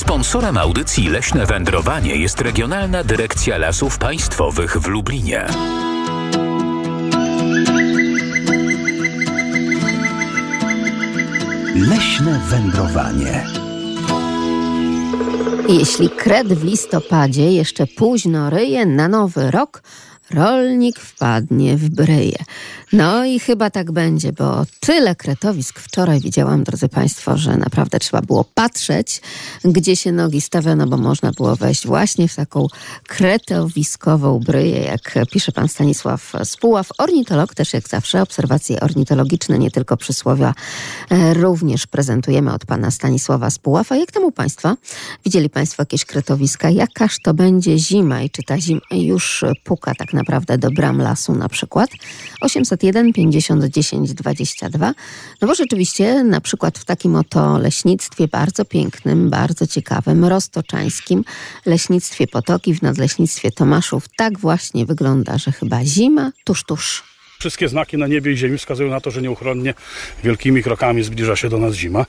Sponsorem audycji Leśne Wędrowanie jest Regionalna Dyrekcja Lasów Państwowych w Lublinie. Leśne wędrowanie. Jeśli kred w listopadzie jeszcze późno ryje na nowy rok, rolnik wpadnie w bryję. No i chyba tak będzie, bo tyle kretowisk wczoraj widziałam, drodzy Państwo, że naprawdę trzeba było patrzeć, gdzie się nogi stawiono, bo można było wejść właśnie w taką kretowiskową bryję, jak pisze pan Stanisław Spuław, ornitolog, też jak zawsze, obserwacje ornitologiczne, nie tylko przysłowia, e, również prezentujemy od pana Stanisława Spuława. Jak tam u Państwa? Widzieli Państwo jakieś kretowiska? Jakaż to będzie zima i czy ta zima już puka tak naprawdę do bram lasu na przykład? 801 50 10 22. No bo rzeczywiście na przykład w takim oto leśnictwie bardzo pięknym, bardzo ciekawym, roztoczańskim, leśnictwie Potoki w Nadleśnictwie Tomaszów tak właśnie wygląda, że chyba zima tuż, tuż. Wszystkie znaki na niebie i ziemi wskazują na to, że nieuchronnie wielkimi krokami zbliża się do nas zima.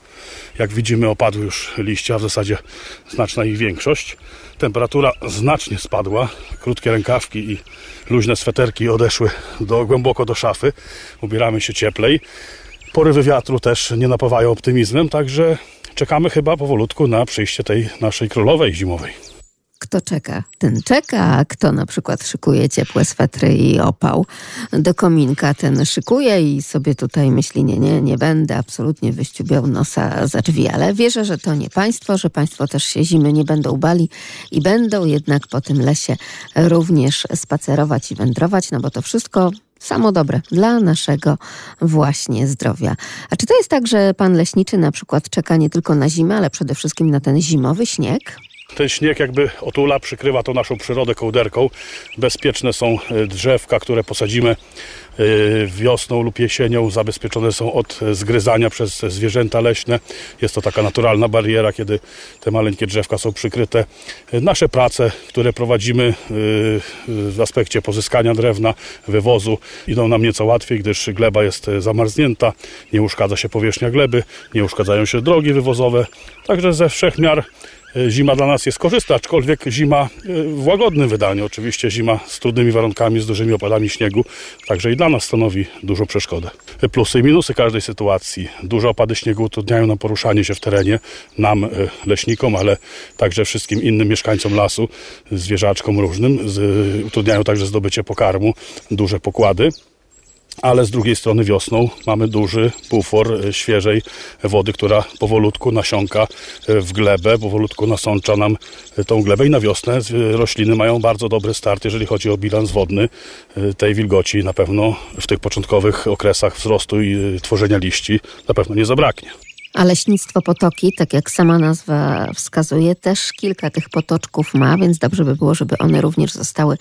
Jak widzimy, opadły już liście, a w zasadzie znaczna ich większość. Temperatura znacznie spadła. Krótkie rękawki i luźne sweterki odeszły do, głęboko do szafy. Ubieramy się cieplej. Porywy wiatru też nie napawają optymizmem, także czekamy chyba powolutku na przyjście tej naszej królowej zimowej. Kto czeka, ten czeka, a kto na przykład szykuje ciepłe swetry i opał do kominka, ten szykuje i sobie tutaj myśli, nie, nie, nie będę absolutnie wyściubiał nosa za drzwi, ale wierzę, że to nie państwo, że państwo też się zimy nie będą bali i będą jednak po tym lesie również spacerować i wędrować, no bo to wszystko samo dobre dla naszego właśnie zdrowia. A czy to jest tak, że pan leśniczy na przykład czeka nie tylko na zimę, ale przede wszystkim na ten zimowy śnieg? Ten śnieg jakby otula, przykrywa tą naszą przyrodę kołderką. Bezpieczne są e, drzewka, które posadzimy e, wiosną lub jesienią. Zabezpieczone są od zgryzania przez zwierzęta leśne. Jest to taka naturalna bariera, kiedy te maleńkie drzewka są przykryte. E, nasze prace, które prowadzimy w aspekcie pozyskania drewna, wywozu, idą nam nieco łatwiej, gdyż gleba jest zamarznięta, nie uszkadza się powierzchnia gleby, nie uszkadzają się drogi wywozowe. Także ze wszech miar zima dla nas jest korzystna, aczkolwiek zima w łagodnym wydaniu. Oczywiście zima z trudnymi warunkami, z dużymi opadami śniegu, także i dla nas stanowi dużą przeszkodę. Plusy i minusy każdej sytuacji. Duże opady śniegu utrudniają nam poruszanie się w terenie, nam, leśnikom, ale także wszystkim innym mieszkańcom lasu, zwierzaczkom różnym. Utrudniają także zdobycie pokarmu, duże pokłady ale z drugiej strony wiosną mamy duży bufor e, świeżej wody, która powolutku nasiąka e, w glebę, powolutku nasącza nam e, tą glebę i na wiosnę rośliny mają bardzo dobry start, jeżeli chodzi o bilans wodny tej wilgoci. Na pewno w tych początkowych okresach wzrostu i tworzenia liści na pewno nie zabraknie. A leśnictwo Potoki, tak jak sama nazwa wskazuje, też kilka tych potoczków ma, więc dobrze by było, żeby one również zostały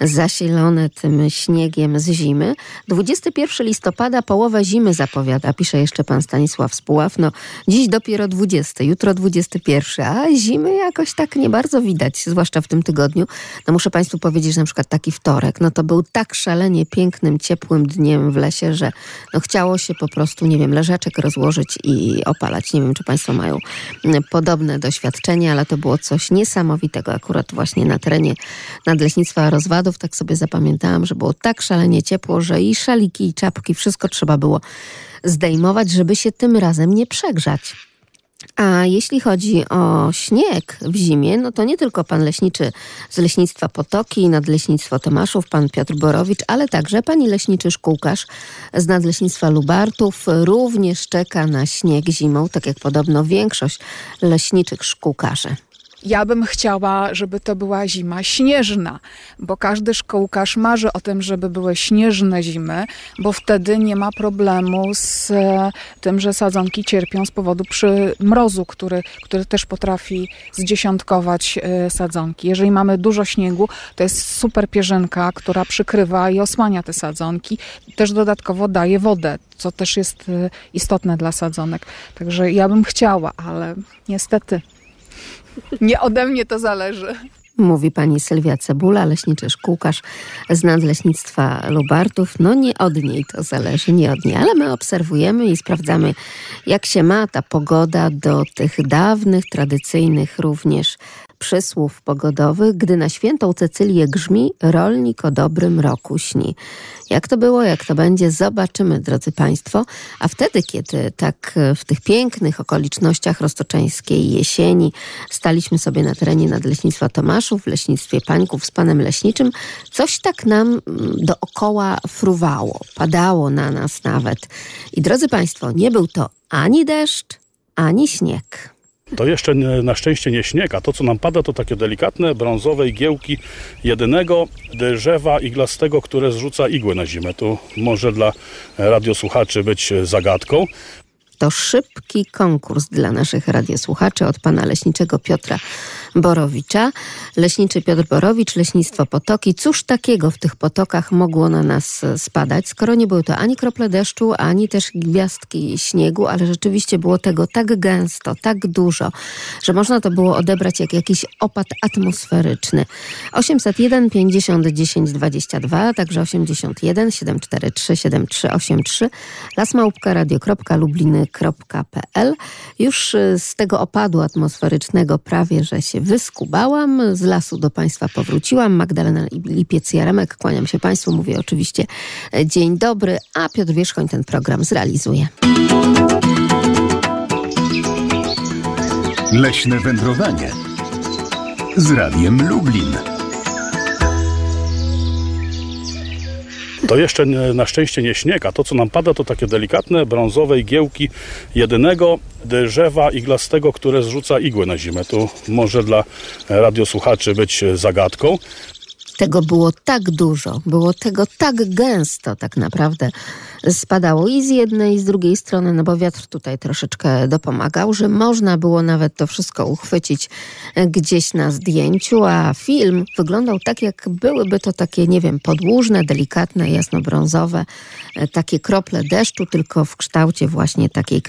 zasilone tym śniegiem z zimy. 21 listopada połowę zimy zapowiada, pisze jeszcze pan Stanisław Spuław. No, dziś dopiero 20, jutro 21, a zimy jakoś tak nie bardzo widać, zwłaszcza w tym tygodniu. No muszę państwu powiedzieć, że na przykład taki wtorek, no to był tak szalenie pięknym, ciepłym dniem w lesie, że no chciało się po prostu, nie wiem, leżaczek rozłożyć i opalać. Nie wiem, czy Państwo mają mm, podobne doświadczenie, ale to było coś niesamowitego akurat właśnie na terenie Nadleśnictwa Rozwadów. Tak sobie zapamiętałam, że było tak szalenie ciepło, że i szaliki, i czapki, wszystko trzeba było zdejmować, żeby się tym razem nie przegrzać. A jeśli chodzi o śnieg w zimie, no to nie tylko pan leśniczy z leśnictwa Potoki, nadleśnictwo Tomaszów, pan Piotr Borowicz, ale także pani leśniczy szkółkarz z nadleśnictwa Lubartów również czeka na śnieg zimą, tak jak podobno większość leśniczych szkółkarzy. Ja bym chciała, żeby to była zima śnieżna, bo każdy szkołkarz marzy o tym, żeby były śnieżne zimy, bo wtedy nie ma problemu z e, tym, że sadzonki cierpią z powodu przymrozu, który, który też potrafi zdziesiątkować e, sadzonki. Jeżeli mamy dużo śniegu, to jest super pierzynka, która przykrywa i osłania te sadzonki. Też dodatkowo daje wodę, co też jest e, istotne dla sadzonek. Także ja bym chciała, ale niestety nie ode mnie to zależy. Mówi pani Sylwia Cebula, leśniczy szkółkarz z Nadleśnictwa Lubartów. No nie od niej to zależy, nie od niej, ale my obserwujemy i sprawdzamy, jak się ma ta pogoda do tych dawnych, tradycyjnych również przysłów pogodowych, gdy na świętą Cecylię grzmi, rolnik o dobrym roku śni. Jak to było, jak to będzie, zobaczymy, drodzy Państwo. A wtedy, kiedy tak w tych pięknych okolicznościach roztoczeńskiej jesieni staliśmy sobie na terenie Nadleśnictwa Tomaszów, w leśnictwie Pańków z Panem Leśniczym, coś tak nam mm, dookoła fruwało, padało na nas nawet. I drodzy Państwo, nie był to ani deszcz, ani śnieg. To jeszcze na szczęście nie śnieg, a to co nam pada to takie delikatne brązowe igiełki jedynego drzewa iglastego, które zrzuca igłę na zimę. Tu może dla radiosłuchaczy być zagadką. To szybki konkurs dla naszych radiosłuchaczy od pana leśniczego Piotra Borowicza. Leśniczy Piotr Borowicz, Leśnictwo Potoki. Cóż takiego w tych potokach mogło na nas spadać, skoro nie były to ani krople deszczu, ani też gwiazdki śniegu, ale rzeczywiście było tego tak gęsto, tak dużo, że można to było odebrać jak jakiś opad atmosferyczny. 801 50 10 22, także 81 743 7383 lasmałpka.radio.lubliny.pl Już z tego opadu atmosferycznego prawie, że się wyskubałam. Z lasu do Państwa powróciłam. Magdalena Lipiec-Jaremek, kłaniam się Państwu. Mówię oczywiście e, dzień dobry, a Piotr Wierzchoń ten program zrealizuje. Leśne wędrowanie z Radiem Lublin. To jeszcze na szczęście nie śnieg, a to co nam pada to takie delikatne brązowe igiełki jedynego drzewa iglastego, które zrzuca igłę na zimę. Tu może dla radiosłuchaczy być zagadką. Tego było tak dużo, było tego tak gęsto tak naprawdę spadało i z jednej i z drugiej strony, no bo wiatr tutaj troszeczkę dopomagał, że można było nawet to wszystko uchwycić gdzieś na zdjęciu, a film wyglądał tak, jak byłyby to takie, nie wiem, podłużne, delikatne, jasnobrązowe, takie krople deszczu, tylko w kształcie właśnie takiej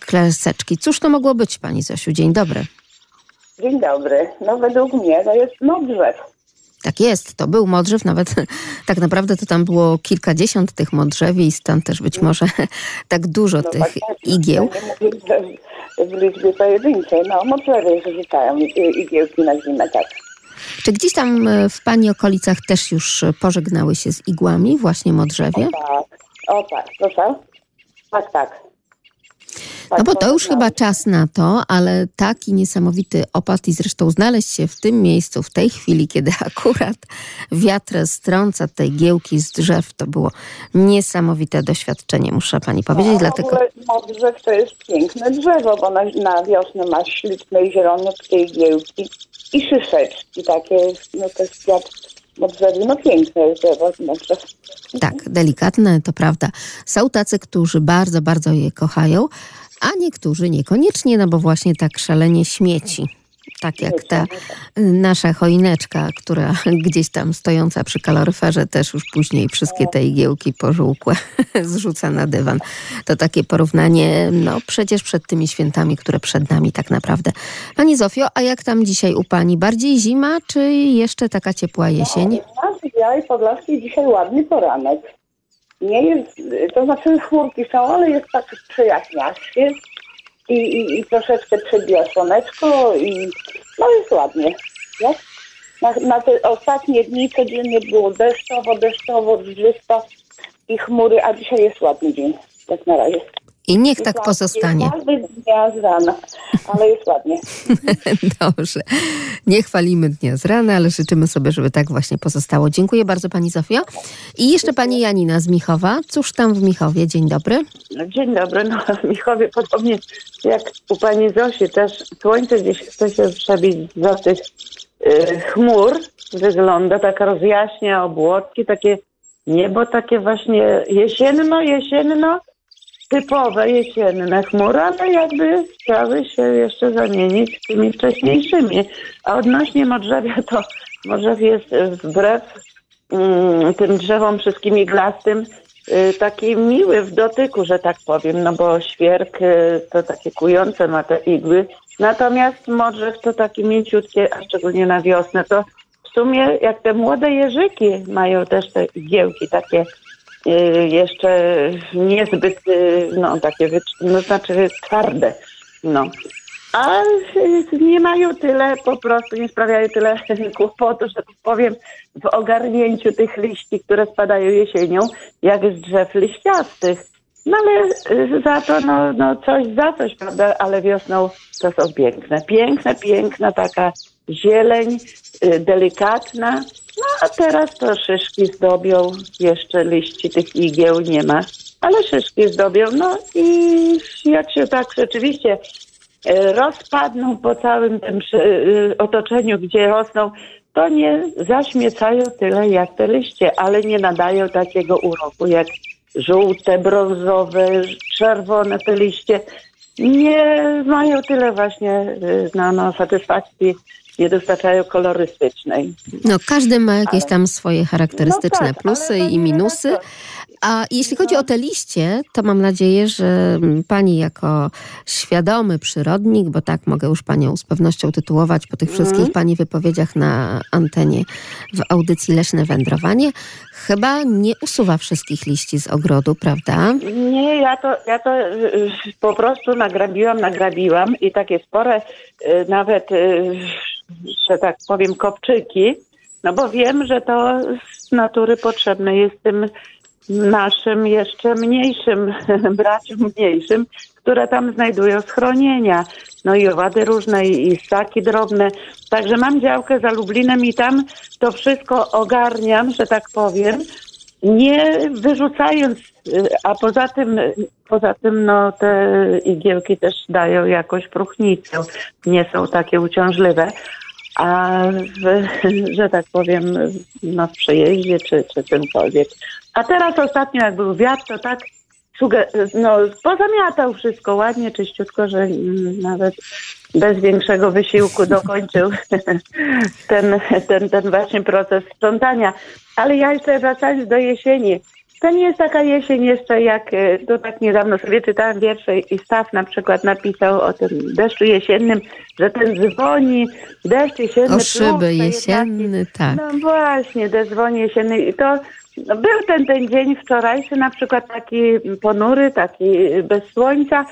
kreseczki. Cóż to mogło być, pani Zosiu? Dzień dobry. Dzień dobry. No według mnie to jest modrzew. Tak jest, to był modrzew, nawet tak naprawdę to tam było kilkadziesiąt tych modrzewi i stąd też być może tak dużo No tych tak, tak. igieł. Ja mówię, w liczbie pojedynczej. No modrzewy rzucają igiełki na zimę, tak. Czy gdzieś tam e, w Pani okolicach też już pożegnały się z igłami, właśnie modrzewie? Tak. O tak, proszę. Tak, tak. No bo to już chyba czas na to, ale taki niesamowity opad i zresztą znaleźć się w tym miejscu, w tej chwili, kiedy akurat wiatr strąca tej giełki z drzew, to było niesamowite doświadczenie, muszę Pani powiedzieć, No, dlatego... W ogóle modrzew to jest piękne drzewo, bo na, na wiosnę ma śliczne, zielonutkie igiełki i szyszeczki takie, no to jest kwiat modrzewy, no piękne jest drzewo modrzew. Tak, delikatne, to prawda. Są tacy, którzy bardzo, bardzo je kochają, a niektórzy niekoniecznie, no bo właśnie tak szalenie śmieci. Tak jak ta y, nasza choineczka, która gdzieś tam stojąca przy kaloryferze też już później wszystkie te igiełki pożółkłe zrzuca na dywan. To takie porównanie, no przecież przed tymi świętami, które przed nami tak naprawdę. Pani Zofio, a jak tam dzisiaj u Pani? Bardziej zima, czy jeszcze taka ciepła jesień? U nas w Białej Podlaskiej dzisiaj ładny poranek. Nie jest, to znaczy chmurki są, ale jest tak przejaśnia się i, i, i troszeczkę przebija słoneczko i no jest ładnie. No? Na, na te ostatnie dni codziennie było deszczowo, deszczowo, dżdżysto i chmury, a dzisiaj jest ładny dzień. Tak na razie. I niech tak Jest pozostanie. Dnia z rana, ale jest ładnie. Dobrze. Nie chwalimy dnia z rana, ale życzymy sobie, żeby tak właśnie pozostało. Dziękuję bardzo Pani Zofio. I jeszcze Pani Janina z Michowa. Cóż tam w Michowie? Dzień dobry. No, Dzień dobry. No, w Michowie podobnie jak u pani Zosi też słońce gdzieś chce się przebić za tych y, chmur. Wygląda tak rozjaśnia obłoczki, takie niebo takie właśnie jesienno, jesienno, typowe jesienne chmury, ale jakby chciały się jeszcze zamienić z tymi wcześniejszymi. A odnośnie modrzewia, to modrzew jest wbrew mm, tym drzewom wszystkim iglastym y, taki miły w dotyku, że tak powiem, no bo świerk y, to takie kujące ma te igły Natomiast modrzew to takie mięciutkie, a szczególnie na wiosnę, to w sumie jak te młode jeżyki mają też te igiełki takie jeszcze niezbyt, y, no takie, no znaczy twarde, no. A y, nie mają tyle, po prostu nie sprawiają tyle kłopotu, że tak powiem, w ogarnięciu tych liści, które spadają jesienią, jak z drzew liściastych. No ale y, za to, no, no coś za coś, prawda? Ale wiosną to są piękne. Piękna, piękna taka zieleń, y, delikatna. No a teraz to szyszki zdobią, jeszcze liści tych igieł nie ma, ale szyszki zdobią. No i jak się tak rzeczywiście e, rozpadną po całym tym y, otoczeniu, gdzie rosną, to nie zaśmiecają tyle jak te liście, ale nie nadają takiego uroku jak żółte, brązowe, czerwone te liście. Nie mają tyle właśnie y, no, no, satysfakcji, nie dostarczają kolorystycznej. No, każdy ma jakieś tam swoje charakterystyczne No tak, plusy i minusy. A jeśli chodzi o te liście, to mam nadzieję, że pani jako świadomy przyrodnik, bo tak mogę już panią z pewnością tytułować po tych Mhm. wszystkich pani wypowiedziach na antenie w audycji Leśne Wędrowanie, chyba nie usuwa wszystkich liści z ogrodu, prawda? Nie, ja to, ja to y, y, po prostu nagrabiłam, nagrabiłam i takie spore y, nawet, że tak powiem, kopczyki, no bo wiem, że to z natury potrzebne jest tym naszym jeszcze mniejszym braciom mniejszym, które tam znajdują schronienia. No i owady różne i ssaki drobne. Także mam działkę za Lublinem i tam to wszystko ogarniam, że tak powiem nie wyrzucając, y, a poza tym, poza tym no, te igiełki też dają jakąś próchnicę, nie są takie uciążliwe, a w, że tak powiem, no, w przejeździe czy, czy czymkolwiek. A teraz ostatnio jak był wiatr, to tak no, pozamiatał wszystko ładnie, czyściutko, że mm, nawet bez większego wysiłku dokończył ten, ten, ten właśnie proces sprzątania. Ale ja jeszcze wracając do jesieni, to nie jest taka jesień jeszcze jak, e, to tak niedawno sobie czytałam wiersze i Staw na przykład napisał o tym deszczu jesiennym, że ten dzwoni, deszcz jesienny. O szyby jesienny, tak. no właśnie, te dzwoni jesienny. I to no, był ten, ten dzień wczorajszy na przykład taki ponury, taki bez słońca,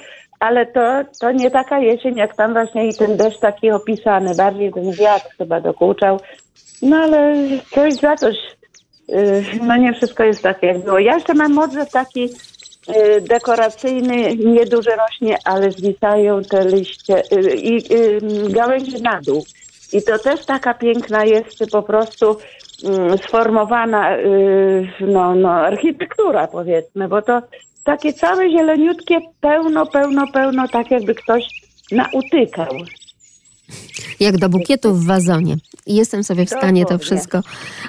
ale to, to nie taka jesień jak tam właśnie i ten deszcz taki opisany. Bardziej ten wiatr chyba dokuczał. No ale coś za coś. Yy, No nie wszystko jest takie jak było. Ja jeszcze mam modrzew taki yy, dekoracyjny, nieduży rośnie, ale zwisają te liście yy, i gałęzie na dół. I to też taka piękna jest po prostu mm, sformowana y, no, no, architektura powiedzmy, bo to takie całe zieleniutkie, pełno, pełno, pełno, tak jakby ktoś nautykał. Jak do bukietu w wazonie. Jestem sobie w stanie to wszystko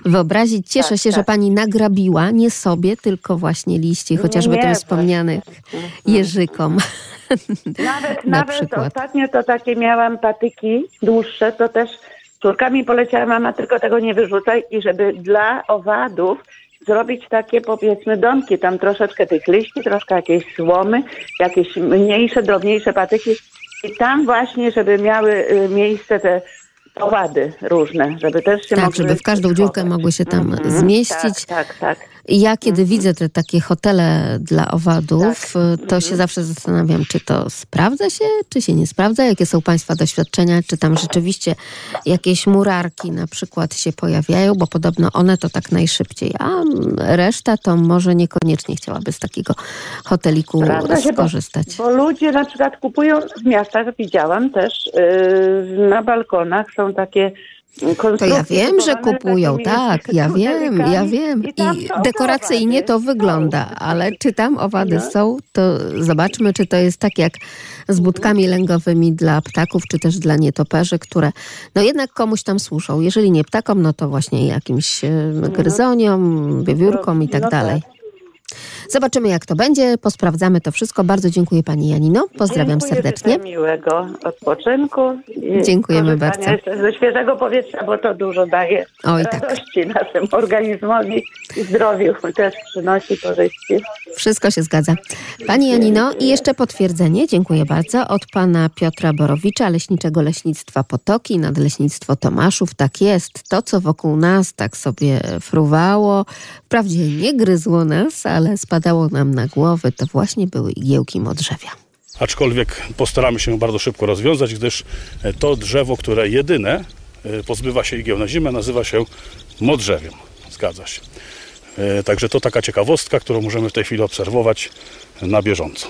wyobrazić. Cieszę Tak, się, że tak. pani nagrabiła nie sobie, tylko właśnie liści, chociażby Nie, tym właśnie. wspomnianych jeżykom. Nawet, Na nawet przykład. ostatnio to takie miałam patyki dłuższe, to też córkami poleciała mama, tylko tego nie wyrzucaj i żeby dla owadów zrobić takie powiedzmy domki, tam troszeczkę tych liści, troszkę jakiejś słomy, jakieś mniejsze, drobniejsze patyki i tam właśnie, żeby miały y, miejsce te owady różne, żeby też się Tak, mogły żeby w każdą dziurkę mogły się tam Mhm, zmieścić. Tak, tak, tak. Ja kiedy widzę te takie hotele dla owadów, Tak. to się zawsze zastanawiam, czy to sprawdza się, czy się nie sprawdza, jakie są Państwa doświadczenia, czy tam rzeczywiście jakieś murarki na przykład się pojawiają, bo podobno one to tak najszybciej, a reszta to może niekoniecznie chciałaby z takiego hoteliku Prawda się, bo- skorzystać. Bo ludzie na przykład kupują w miastach, widziałam też, yy, na balkonach są takie To ja wiem, że kupują, tak, ja wiem, ja wiem. I dekoracyjnie to wygląda, ale czy tam owady No. są, to zobaczmy, czy to jest tak jak z budkami lęgowymi dla ptaków, czy też dla nietoperzy, które no jednak komuś tam służą. Jeżeli nie ptakom, no to właśnie jakimś e, gryzoniom, wiewiórkom i tak No dalej. Tak. Zobaczymy, jak to będzie, posprawdzamy to wszystko. Bardzo dziękuję Pani Janino, pozdrawiam Dziękuję, serdecznie. miłego odpoczynku. i Dziękujemy bardzo. Ze świeżego powietrza, bo to dużo daje Oj, tak. radości naszym organizmowi. i zdrowiu też przynosi korzyści. Wszystko się zgadza. Pani Janino i jeszcze potwierdzenie, dziękuję bardzo, od pana Piotra Borowicza, Leśniczego Leśnictwa Potoki, Nadleśnictwo Tomaszów. Tak jest, to co wokół nas tak sobie fruwało, wprawdzie nie gryzło nas, ale spadało nam na głowy, to właśnie były igiełki modrzewia. Aczkolwiek postaramy się bardzo szybko rozwiązać, gdyż to drzewo, które jedyne e, pozbywa się igieł na zimę, nazywa się modrzewiem. Zgadza się. E, Także to taka ciekawostka, którą możemy w tej chwili obserwować na bieżąco.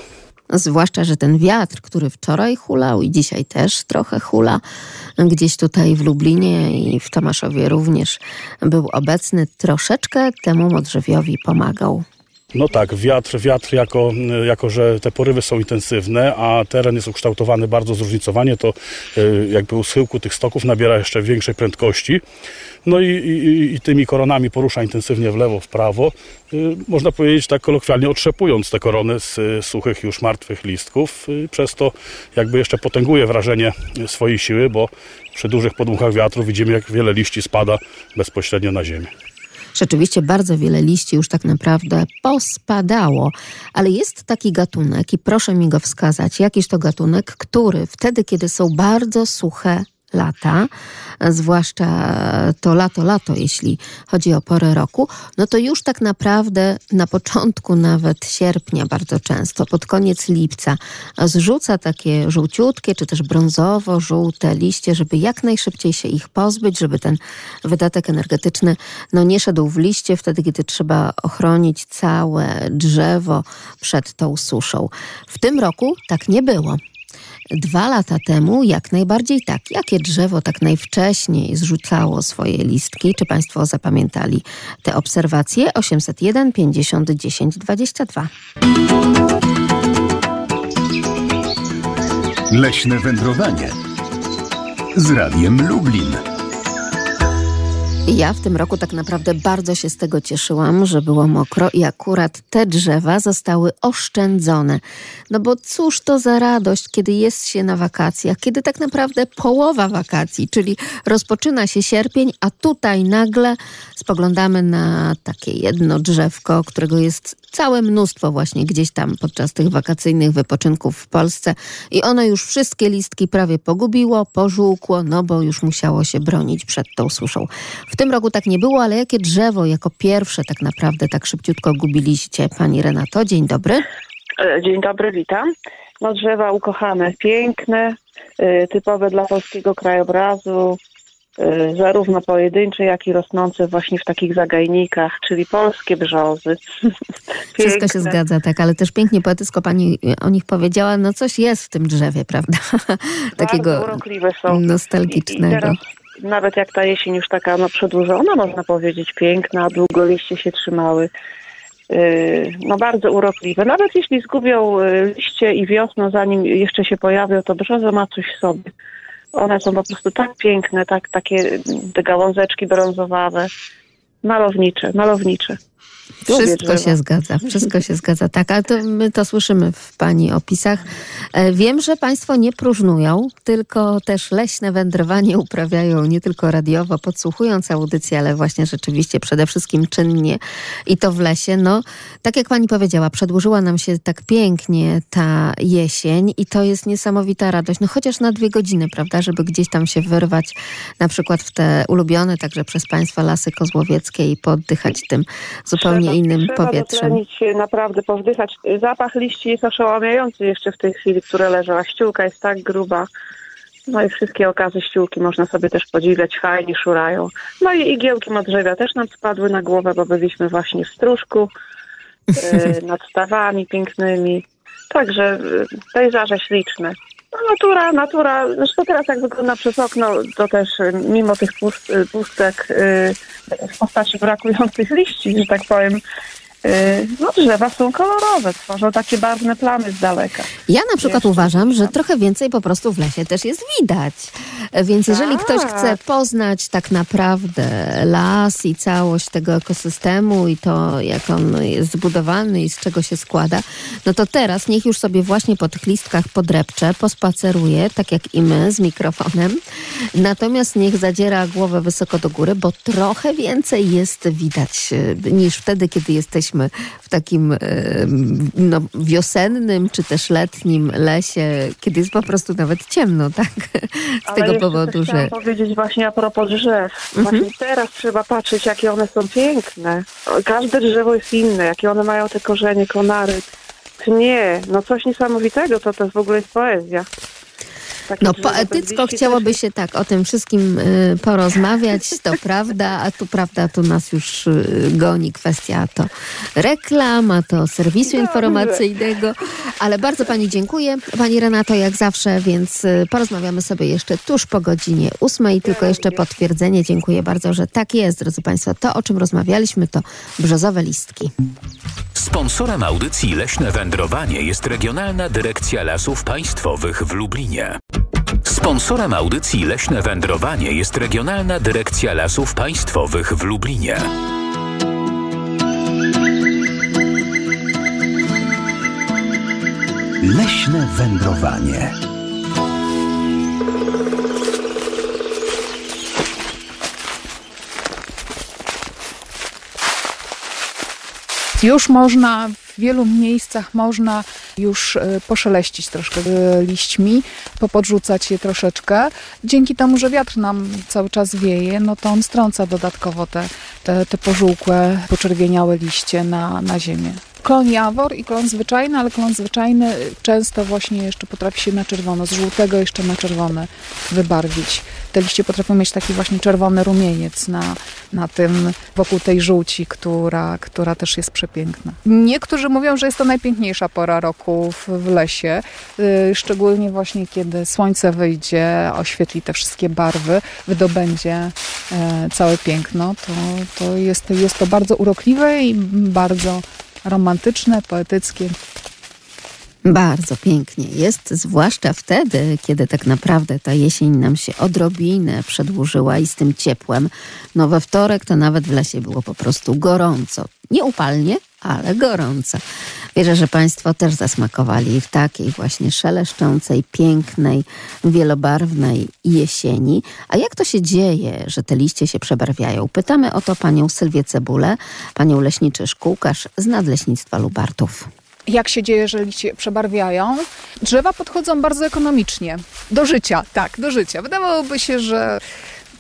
Zwłaszcza, że ten wiatr, który wczoraj hulał i dzisiaj też trochę hula, gdzieś tutaj w Lublinie i w Tomaszowie również był obecny, troszeczkę temu modrzewiowi pomagał. No tak, wiatr, wiatr jako, jako, że te porywy są intensywne, a teren jest ukształtowany bardzo zróżnicowanie, to e, jakby u schyłku tych stoków nabiera jeszcze większej prędkości. No i, i, i tymi koronami porusza intensywnie w lewo, w prawo. E, Można powiedzieć tak kolokwialnie otrzepując te korony z e, suchych już martwych listków. Przez to jakby jeszcze potęguje wrażenie swojej siły, bo przy dużych podmuchach wiatru widzimy jak wiele liści spada bezpośrednio na ziemię. Rzeczywiście bardzo wiele liści już tak naprawdę pospadało, ale jest taki gatunek i proszę mi go wskazać, jakiś to gatunek, który wtedy, kiedy są bardzo suche lata, zwłaszcza to lato, lato, jeśli chodzi o porę roku, no to już tak naprawdę na początku nawet sierpnia bardzo często, pod koniec lipca, zrzuca takie żółciutkie czy też brązowo-żółte liście, żeby jak najszybciej się ich pozbyć, żeby ten wydatek energetyczny no nie szedł w liście wtedy, kiedy trzeba ochronić całe drzewo przed tą suszą. W tym roku tak nie było. Dwa lata temu jak najbardziej tak. Jakie drzewo tak najwcześniej zrzucało swoje listki? Czy Państwo zapamiętali te obserwacje? 801 50 10 22. Leśne wędrowanie z Radiem Lublin. Ja w tym roku tak naprawdę bardzo się z tego cieszyłam, że było mokro i akurat te drzewa zostały oszczędzone. No bo cóż to za radość, kiedy jest się na wakacjach, kiedy tak naprawdę połowa wakacji, czyli rozpoczyna się sierpień, a tutaj nagle spoglądamy na takie jedno drzewko, którego jest całe mnóstwo właśnie gdzieś tam podczas tych wakacyjnych wypoczynków w Polsce i ono już wszystkie listki prawie pogubiło, pożółkło, no bo już musiało się bronić przed tą suszą. W tym roku tak nie było, ale jakie drzewo jako pierwsze tak naprawdę tak szybciutko gubiliście, pani Renato? Dzień dobry. E, Dzień dobry, witam. No drzewa ukochane, piękne, y, typowe dla polskiego krajobrazu, zarówno pojedyncze, jak i rosnące właśnie w takich zagajnikach, czyli polskie brzozy. Wszystko się zgadza, tak, ale też pięknie poetycko pani o nich powiedziała, no coś jest w tym drzewie, prawda? Takiego urokliwe są. I nostalgicznego. teraz, nawet jak ta jesień już taka no, przedłużona, można powiedzieć, piękna, długo liście się trzymały. Yy, No bardzo urokliwe. Nawet jeśli zgubią y, liście i wiosną, zanim jeszcze się pojawią, to brzoza ma coś w sobie. One są po prostu tak piękne, tak, takie te gałązeczki brązowawe. Malownicze, malownicze. Wszystko drzewa. się zgadza, wszystko się zgadza, tak, ale to my to słyszymy w Pani opisach. E, Wiem, że Państwo nie próżnują, tylko też leśne wędrowanie uprawiają nie tylko radiowo, podsłuchując audycję, ale właśnie rzeczywiście przede wszystkim czynnie i to w lesie. No, tak jak Pani powiedziała, przedłużyła nam się tak pięknie ta jesień i to jest niesamowita radość, no chociaż na dwie godziny, prawda, żeby gdzieś tam się wyrwać, na przykład w te ulubione także przez Państwa lasy kozłowieckie i poddychać tym zupełnie Trzeba- innym trzeba powietrzem. dotlenić naprawdę powdychać. Zapach liści jest oszałamiający jeszcze w tej chwili, które leżą, a ściółka jest tak gruba. No i wszystkie okazy ściółki można sobie też podziwiać, fajnie szurają. No i igiełki modrzewia też nam spadły na głowę, bo byliśmy właśnie w stróżku, e, nad stawami pięknymi. Także pejzaże śliczne. No natura, natura, zresztą teraz jak wygląda przez okno, to też e, mimo tych pust, e, pustek w postaci brakujących liści, że tak powiem, y, no drzewa są kolorowe, tworzą takie barwne plamy z daleka. Ja na przykład uważam, że trochę więcej po prostu w lesie też jest widać. Więc jeżeli ktoś Tak. chce poznać tak naprawdę las i całość tego ekosystemu i to, jak on jest zbudowany i z czego się składa, no to teraz niech już sobie właśnie po tych listkach podrepcze, pospaceruje, tak jak i my z mikrofonem. Natomiast niech zadziera głowę wysoko do góry, bo trochę więcej jest widać e, niż wtedy, kiedy jesteśmy w takim e, no, wiosennym czy też letnim lesie, kiedy jest po prostu nawet ciemno, tak? Z Ale tego powodu, że chciałam powiedzieć właśnie a propos drzew. Mhm. Właśnie teraz trzeba patrzeć, jakie one są piękne. Każde drzewo jest inne, jakie one mają te korzenie, konary, pnie. No coś niesamowitego, to to w ogóle jest poezja. Takie no poetycko liści chciałoby też- się tak o tym wszystkim y, porozmawiać, to prawda, a tu prawda, tu nas już y, goni kwestia to reklama, to serwisu Dobrze. informacyjnego, ale bardzo Pani dziękuję, Pani Renato, jak zawsze, więc y, porozmawiamy sobie jeszcze tuż po godzinie ósmej, tylko jeszcze potwierdzenie, dziękuję bardzo, że tak jest, drodzy Państwo, to o czym rozmawialiśmy to brzozowe listki. Sponsorem audycji Leśne Wędrowanie jest Regionalna Dyrekcja Lasów Państwowych w Lublinie. Sponsorem audycji Leśne Wędrowanie jest Regionalna Dyrekcja Lasów Państwowych w Lublinie. Leśne wędrowanie. Już można, w wielu miejscach można już e, poszeleścić troszkę e, liśćmi, popodrzucać je troszeczkę. Dzięki temu, że wiatr nam cały czas wieje, no to on strąca dodatkowo te, te, te pożółkłe, poczerwieniałe liście na, na ziemię. Klon jawor i klon zwyczajny, ale klon zwyczajny często właśnie jeszcze potrafi się na czerwono, z żółtego jeszcze na czerwone wybarwić. Te liście potrafią mieć taki właśnie czerwony rumieniec na, na tym, wokół tej żółci, która, która też jest przepiękna. Niektórzy mówią, że jest to najpiękniejsza pora roku w, w lesie, yy, szczególnie właśnie kiedy słońce wyjdzie, oświetli te wszystkie barwy, wydobędzie e, całe piękno, to, to jest, jest to bardzo urokliwe i bardzo romantyczne, poetyckie. Bardzo pięknie jest, zwłaszcza wtedy, kiedy tak naprawdę ta jesień nam się odrobinę przedłużyła i z tym ciepłem. No we wtorek to nawet w lesie było po prostu gorąco. Nie upalnie, ale gorąco. Wierzę, że Państwo też zasmakowali w takiej właśnie szeleszczącej, pięknej, wielobarwnej jesieni. A jak to się dzieje, że te liście się przebarwiają? Pytamy o to panią Sylwię Cebulę, panią leśniczy szkółkarz z Nadleśnictwa Lubartów. Jak się dzieje, że liście przebarwiają? Drzewa podchodzą bardzo ekonomicznie. Do życia, tak, do życia. Wydawałoby się, że,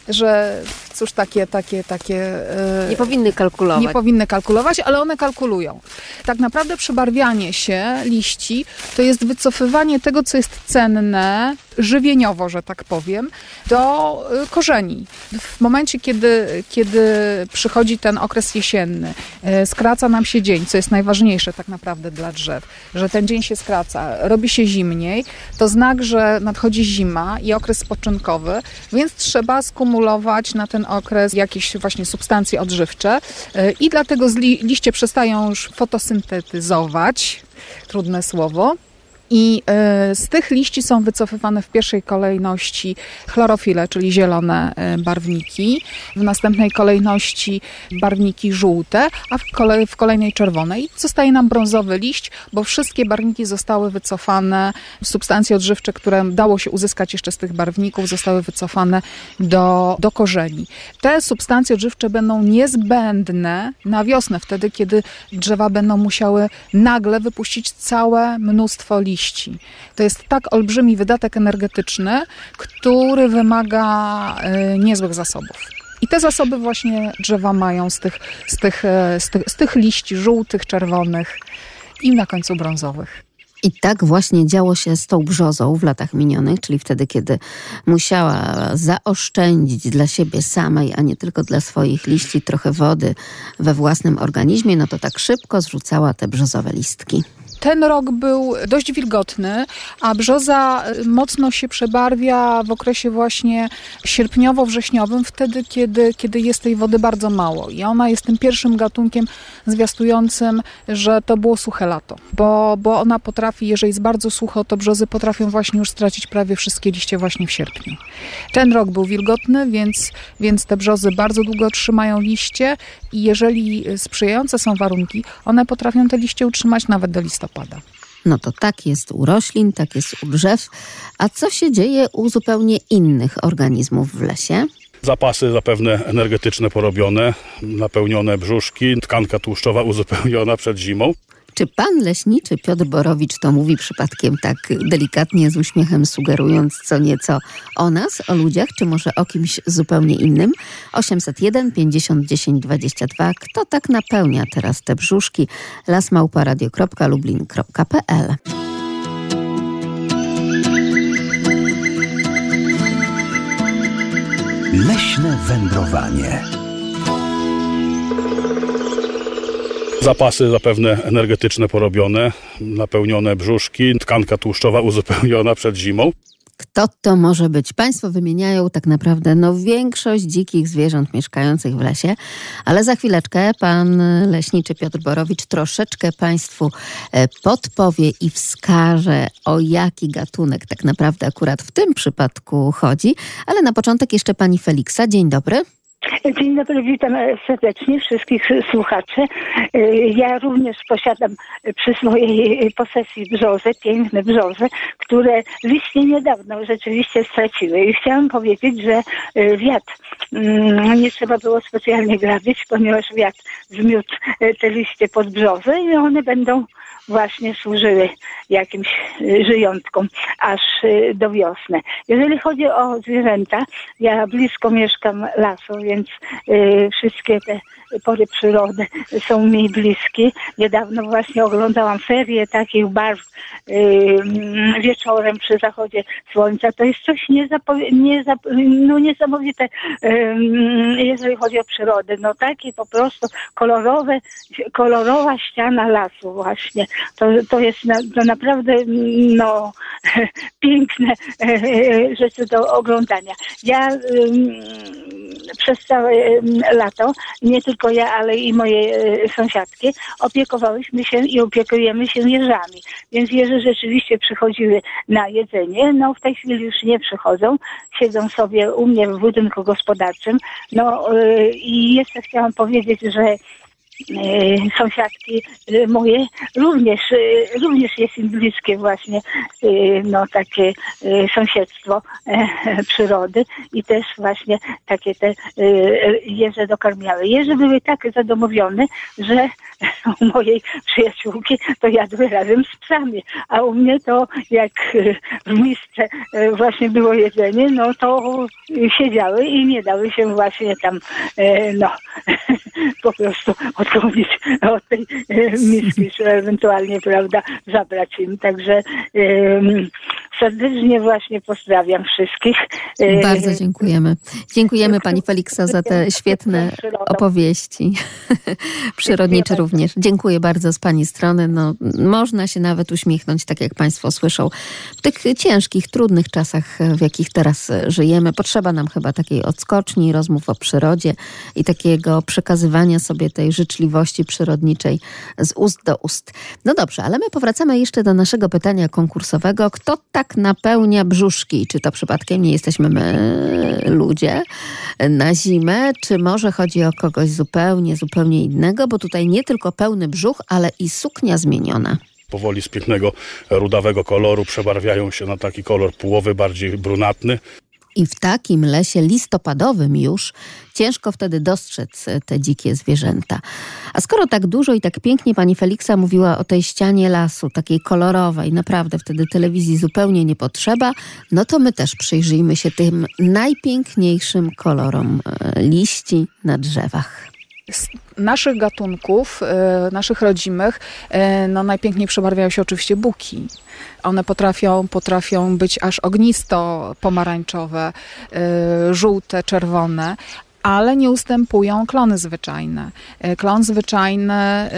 że cóż, takie, takie, takie... e, Nie powinny kalkulować. nie powinny kalkulować, ale one kalkulują. Tak naprawdę przebarwianie się liści to jest wycofywanie tego, co jest cenne, żywieniowo, że tak powiem, do y, korzeni. W momencie, kiedy, kiedy przychodzi ten okres jesienny, y, skraca nam się dzień, co jest najważniejsze tak naprawdę dla drzew, że ten dzień się skraca, robi się zimniej, to znak, że nadchodzi zima i okres spoczynkowy, więc trzeba skumulować na ten okres jakieś właśnie substancje odżywcze. Y, i dlatego li- liście przestają już fotosyntetyzować, trudne słowo, i e, z tych liści są wycofywane w pierwszej kolejności chlorofile, czyli zielone e, barwniki, w następnej kolejności barwniki żółte, a w, kolej, w kolejnej czerwone. Zostaje nam brązowy liść, bo wszystkie barwniki zostały wycofane, substancje odżywcze, które dało się uzyskać jeszcze z tych barwników, zostały wycofane do, do korzeni. Te substancje odżywcze będą niezbędne na wiosnę, wtedy kiedy drzewa będą musiały nagle wypuścić całe mnóstwo liści. To jest tak olbrzymi wydatek energetyczny, który wymaga e, niezłych zasobów. I te zasoby właśnie drzewa mają z tych, z tych, e, z tych, z tych liści żółtych, czerwonych i na końcu brązowych. I tak właśnie działo się z tą brzozą w latach minionych, czyli wtedy, kiedy musiała zaoszczędzić dla siebie samej, a nie tylko dla swoich liści, trochę wody we własnym organizmie, no to tak szybko zrzucała te brzozowe listki. Ten rok był dość wilgotny, a brzoza mocno się przebarwia w okresie właśnie sierpniowo-wrześniowym, wtedy, kiedy, kiedy jest tej wody bardzo mało. I ona jest tym pierwszym gatunkiem zwiastującym, że to było suche lato. Bo, bo ona potrafi, jeżeli jest bardzo sucho, to brzozy potrafią właśnie już stracić prawie wszystkie liście właśnie w sierpniu. Ten rok był wilgotny, więc, więc te brzozy bardzo długo trzymają liście i jeżeli sprzyjające są warunki, one potrafią te liście utrzymać nawet do listopada. No to tak jest u roślin, tak jest u drzew. A co się dzieje u zupełnie innych organizmów w lesie? Zapasy zapewne energetyczne porobione, napełnione brzuszki, tkanka tłuszczowa uzupełniona przed zimą. Czy pan leśniczy Piotr Borowicz to mówi przypadkiem tak delikatnie z uśmiechem, sugerując co nieco o nas, o ludziach, czy może o kimś zupełnie innym? 801 50 10 22. Kto tak napełnia teraz te brzuszki? lasmałparadio.lublin.pl Leśne wędrowanie. Zapasy zapewne energetyczne porobione, napełnione brzuszki, tkanka tłuszczowa uzupełniona przed zimą. Kto to może być? Państwo wymieniają tak naprawdę no, większość dzikich zwierząt mieszkających w lesie, ale za chwileczkę pan leśniczy Piotr Borowicz troszeczkę Państwu e, podpowie i wskaże, o jaki gatunek tak naprawdę akurat w tym przypadku chodzi. Ale na początek jeszcze pani Feliksa. Dzień dobry. Dzień dobry, witam serdecznie wszystkich słuchaczy. Ja również posiadam przy swojej posesji brzozy, piękne brzozy, które liście niedawno rzeczywiście straciły. I chciałam powiedzieć, że wiatr mm, nie trzeba było specjalnie grabić, ponieważ wiatr zmiótł te liście pod brzozę i one będą właśnie służyły jakimś żyjątkom aż do wiosny. Jeżeli chodzi o zwierzęta, ja blisko mieszkam lasu, więc y, wszystkie te pory przyrody są mi bliskie. Niedawno właśnie oglądałam serię takich barw y, wieczorem przy zachodzie słońca. To jest coś no niesamowite, y, jeżeli chodzi o przyrodę. No takie po prostu kolorowe, kolorowa ściana lasu właśnie. To, to jest na, to naprawdę no, piękne rzeczy do oglądania. Ja przez całe lato, nie tylko ja, ale i moje sąsiadki, opiekowałyśmy się i opiekujemy się jeżami. Więc jeże rzeczywiście przychodziły na jedzenie. No w tej chwili już nie przychodzą. Siedzą sobie u mnie w budynku gospodarczym. No i jeszcze chciałam powiedzieć, że sąsiadki moje również, również jest im bliskie właśnie no, takie sąsiedztwo przyrody i też właśnie takie te jeże dokarmiały. Jeże były tak zadomowione, że u mojej przyjaciółki to jadły razem z psami, a u mnie to jak w misce właśnie było jedzenie, no to siedziały i nie dały się właśnie tam no po prostu odklonić od tej miski, czy ewentualnie, prawda, zabrać im. Także serdecznie właśnie pozdrawiam wszystkich. Bardzo dziękujemy. Dziękujemy Pani Feliksa za te świetne opowieści. Przyrodnicze również. Dziękuję bardzo z Pani strony. No, można się nawet uśmiechnąć, tak jak Państwo słyszą. W tych ciężkich, trudnych czasach, w jakich teraz żyjemy, potrzeba nam chyba takiej odskoczni, rozmów o przyrodzie i takiego przekazywania sobie tej życzliwości przyrodniczej z ust do ust. No dobrze, ale my powracamy jeszcze do naszego pytania konkursowego. Kto tak napełnia brzuszki? Czy to przypadkiem nie jesteśmy my, ludzie, na zimę? Czy może chodzi o kogoś zupełnie, zupełnie innego? Bo tutaj nie tylko pełny brzuch, ale i suknia zmieniona powoli z pięknego rudawego koloru przebarwiają się na taki kolor połowy, bardziej brunatny. I w takim lesie listopadowym już ciężko wtedy dostrzec te dzikie zwierzęta. A skoro tak dużo i tak pięknie pani Feliksa mówiła o tej ścianie lasu, takiej kolorowej, naprawdę wtedy telewizji zupełnie nie potrzeba, no to my też przyjrzyjmy się tym najpiękniejszym kolorom liści na drzewach z naszych gatunków, naszych rodzimych, no najpiękniej przebarwiają się oczywiście buki. One potrafią, potrafią być aż ognisto pomarańczowe, żółte, czerwone, ale nie ustępują klony zwyczajne. E, klon zwyczajny e,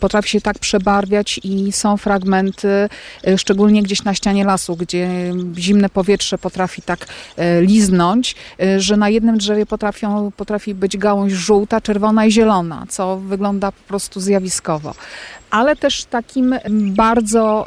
potrafi się tak przebarwiać i są fragmenty, e, szczególnie gdzieś na ścianie lasu, gdzie zimne powietrze potrafi tak liznąć, że na jednym drzewie potrafią, potrafi być gałąź żółta, czerwona i zielona, co wygląda po prostu zjawiskowo ale też takim bardzo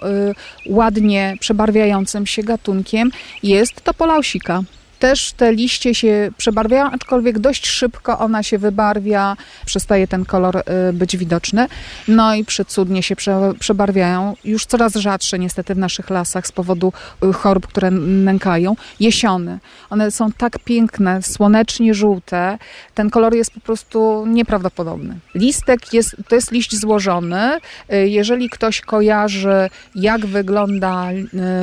ładnie przebarwiającym się gatunkiem jest topolausika też te liście się przebarwiają, aczkolwiek dość szybko ona się wybarwia, przestaje ten kolor y, być widoczny. No i przecudnie się przebarwiają, już coraz rzadsze niestety w naszych lasach z powodu y, chorób, które nękają. Jesiony. One są tak piękne, słonecznie żółte. Ten kolor jest po prostu nieprawdopodobny. Listek jest, to jest liść złożony. Y, jeżeli ktoś kojarzy, jak wygląda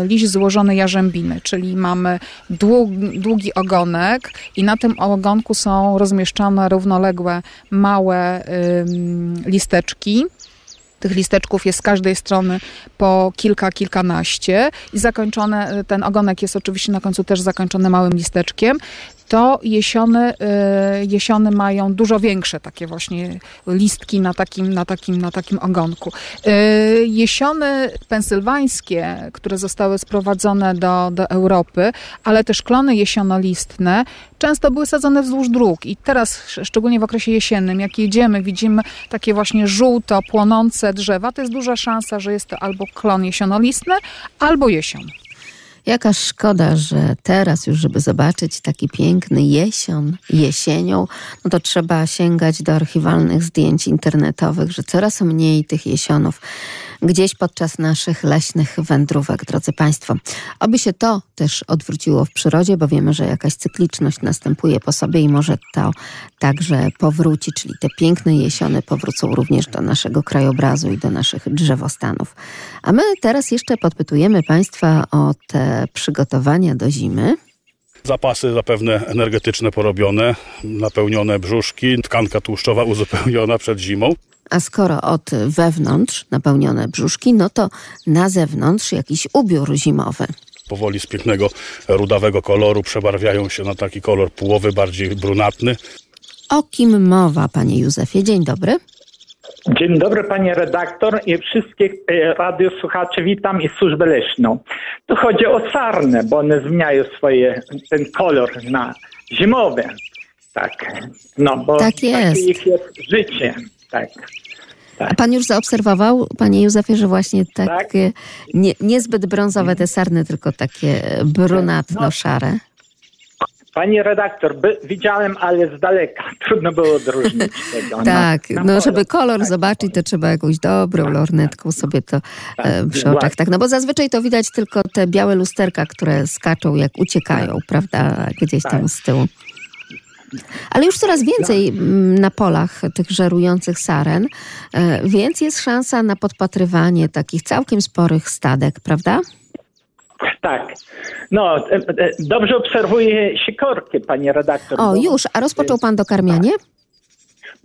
liść złożony jarzębiny, czyli mamy długi długi ogonek i na tym ogonku są rozmieszczone równoległe małe listeczki. Tych listeczków jest z każdej strony po kilka, kilkanaście i zakończone, ten ogonek jest oczywiście na końcu też zakończony małym listeczkiem to jesiony, y, jesiony mają dużo większe takie właśnie listki na takim, na takim, na takim ogonku. Y, jesiony pensylwańskie, które zostały sprowadzone do, do Europy, ale też klony jesionolistne, często były sadzone wzdłuż dróg i teraz, szczególnie w okresie jesiennym, jak jedziemy, widzimy takie właśnie żółto płonące drzewa, to jest duża szansa, że jest to albo klon jesionolistny, albo jesion. Jaka szkoda, że teraz już, żeby zobaczyć taki piękny jesion, jesienią, no to trzeba sięgać do archiwalnych zdjęć internetowych, że coraz mniej tych jesionów gdzieś podczas naszych leśnych wędrówek, drodzy Państwo. Oby się to też odwróciło w przyrodzie, bo wiemy, że jakaś cykliczność następuje po sobie i może to także powróci, czyli te piękne jesiony powrócą również do naszego krajobrazu i do naszych drzewostanów. A my teraz jeszcze podpytujemy Państwa o te przygotowania do zimy. Zapasy zapewne energetyczne porobione, napełnione brzuszki, tkanka tłuszczowa uzupełniona przed zimą. A skoro od wewnątrz napełnione brzuszki, no to na zewnątrz jakiś ubiór zimowy. Powoli z pięknego rudawego koloru przebarwiają się na taki kolor połowy, bardziej brunatny. O kim mowa, panie Józefie? Dzień dobry. Dzień dobry panie redaktor i wszystkich e, radiosłuchaczy witam i służbę leśną. Tu chodzi o sarnę, bo one zmieniają swoje, ten kolor na zimowy. Tak, no bo tak jest. takie ich jest życie. Tak. Tak. A pan już zaobserwował, panie Józefie, że właśnie takie tak. nie, niezbyt brązowe te sarny, tylko takie brunatno-szare? Pani redaktor, by, widziałem, ale z daleka. Trudno było odróżnić tego. No. tak, no, no żeby kolor tak, zobaczyć, to trzeba jakąś dobrą tak, lornetką tak. sobie to tak, e, przy oczach. Tak, no bo zazwyczaj to widać tylko te białe lusterka, które skaczą jak uciekają, tak. prawda, gdzieś tam tak. z tyłu. Ale już coraz więcej mm, na polach tych żerujących saren, e, więc jest szansa na podpatrywanie takich całkiem sporych stadek, prawda? Tak. No, e, e, dobrze obserwuję sikorki, panie redaktor. O, już. A rozpoczął pan dokarmianie? Tak.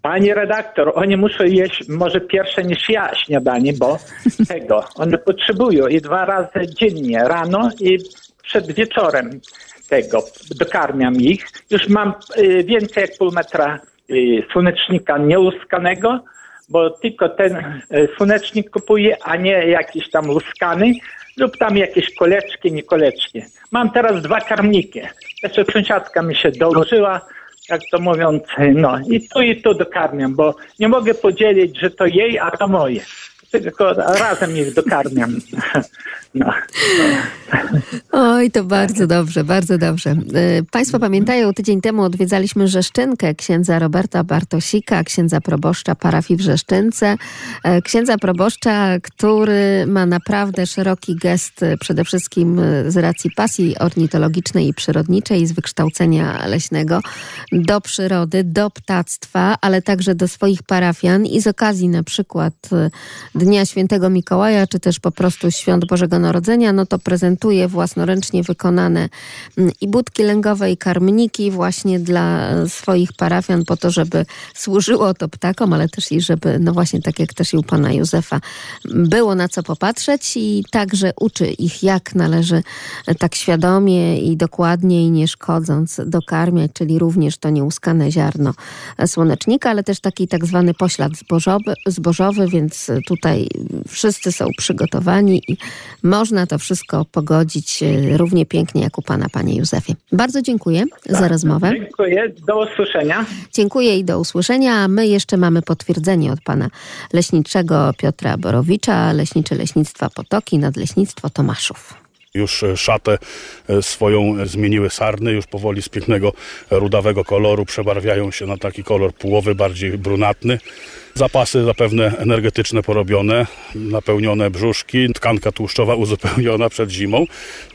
Panie redaktor, oni muszą jeść może pierwsze niż ja śniadanie, bo tego. One potrzebują i dwa razy dziennie, rano i przed wieczorem tego, dokarmiam ich. Już mam y, więcej jak pół metra y, słonecznika nieuskanego, bo tylko ten y, słonecznik kupuję, a nie jakiś tam luskany lub tam jakieś koleczki, nie koleczki. Mam teraz dwa karmniki. Jeszcze sąsiadka mi się dołożyła, jak to mówiąc, no i tu i tu dokarmiam, bo nie mogę podzielić, że to jej, a to moje tylko razem ich dokarmiam. No. Oj, to bardzo dobrze, bardzo dobrze. E, państwo pamiętają, tydzień temu odwiedzaliśmy Rzeszczynkę księdza Roberta Bartosika, księdza proboszcza parafii w Rzeszczynce. E, księdza proboszcza, który ma naprawdę szeroki gest, e, przede wszystkim z racji pasji ornitologicznej i przyrodniczej, z wykształcenia leśnego, do przyrody, do ptactwa, ale także do swoich parafian i z okazji na przykład Dnia Świętego Mikołaja, czy też po prostu Świąt Bożego Narodzenia, no to prezentuje własnoręcznie wykonane mm, i budki lęgowe, i karmniki właśnie dla swoich parafian po to, żeby służyło to ptakom, ale też i żeby, no właśnie tak jak też i u pana Józefa, było na co popatrzeć i także uczy ich, jak należy tak świadomie i dokładnie i nie szkodząc dokarmiać, czyli również to nieuskane ziarno słonecznika, ale też taki tak zwany poślad zbożowy, zbożowy więc tutaj wszyscy są przygotowani i można to wszystko pogodzić e, równie pięknie jak u pana, panie Józefie. Bardzo dziękuję tak, za rozmowę. Dziękuję, do usłyszenia. Dziękuję i do usłyszenia. A my jeszcze mamy potwierdzenie od pana leśniczego Piotra Borowicza, leśnicze Leśnictwa Potoki, Nadleśnictwo Tomaszów już e, szatę e, swoją zmieniły sarny, już powoli z pięknego rudawego koloru przebarwiają się na taki kolor połowy, bardziej brunatny. Zapasy zapewne energetyczne porobione, napełnione brzuszki, tkanka tłuszczowa uzupełniona przed zimą.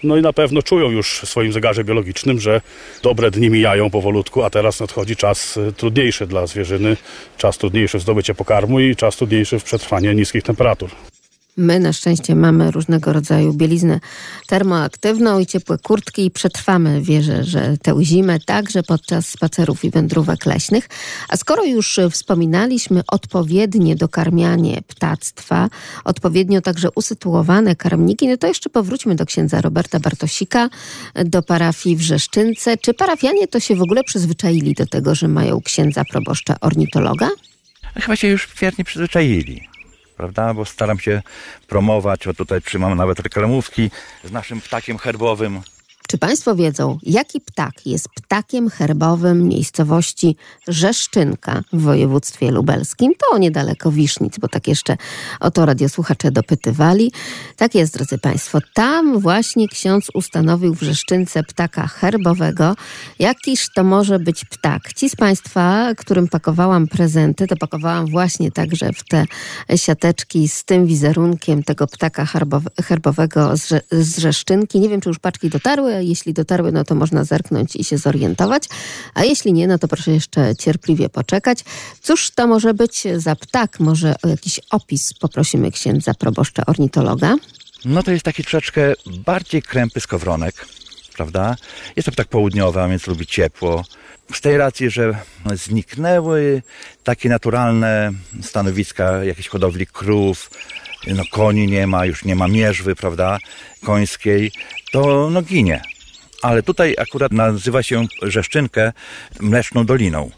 No i na pewno czują już w swoim zegarze biologicznym, że dobre dni mijają powolutku, a teraz nadchodzi czas e, trudniejszy dla zwierzyny, czas trudniejszy w zdobycie pokarmu i czas trudniejszy w przetrwanie niskich temperatur. My na szczęście mamy różnego rodzaju bieliznę termoaktywną i ciepłe kurtki i przetrwamy, wierzę, że tę zimę także podczas spacerów i wędrówek leśnych. A skoro już wspominaliśmy odpowiednie dokarmianie ptactwa, odpowiednio także usytuowane karmniki, no to jeszcze powróćmy do księdza Roberta Bartosika, do parafii w Rzeszczynce. Czy parafianie to się w ogóle przyzwyczaili do tego, że mają księdza proboszcza ornitologa? Chyba się już wiernie przyzwyczaili prawda? Bo staram się promować, o tutaj trzymam nawet reklamówki z naszym ptakiem herbowym, czy Państwo wiedzą, jaki ptak jest ptakiem herbowym miejscowości Rzeszczynka w województwie lubelskim? To niedaleko Wisznic, bo tak jeszcze o to radiosłuchacze dopytywali. Tak jest, drodzy Państwo. Tam właśnie ksiądz ustanowił w Rzeszczynce ptaka herbowego. Jakiż to może być ptak? Ci z Państwa, którym pakowałam prezenty, to pakowałam właśnie także w te siateczki z tym wizerunkiem tego ptaka herbowego z Rzeszczynki. Nie wiem, czy już paczki dotarły, jeśli dotarły, no to można zerknąć i się zorientować, a jeśli nie, no to proszę jeszcze cierpliwie poczekać. Cóż to może być za ptak? Może o jakiś opis poprosimy księdza proboszcza ornitologa? No to jest taki troszeczkę bardziej krępy skowronek, prawda? Jest to ptak południowy, a więc lubi ciepło. Z tej racji, że zniknęły takie naturalne stanowiska jakiejś hodowli krów, no koni nie ma, już nie ma mierzwy, prawda, końskiej, to no ginie. Ale tutaj akurat nazywa się Rzeszczynkę Mleczną Doliną,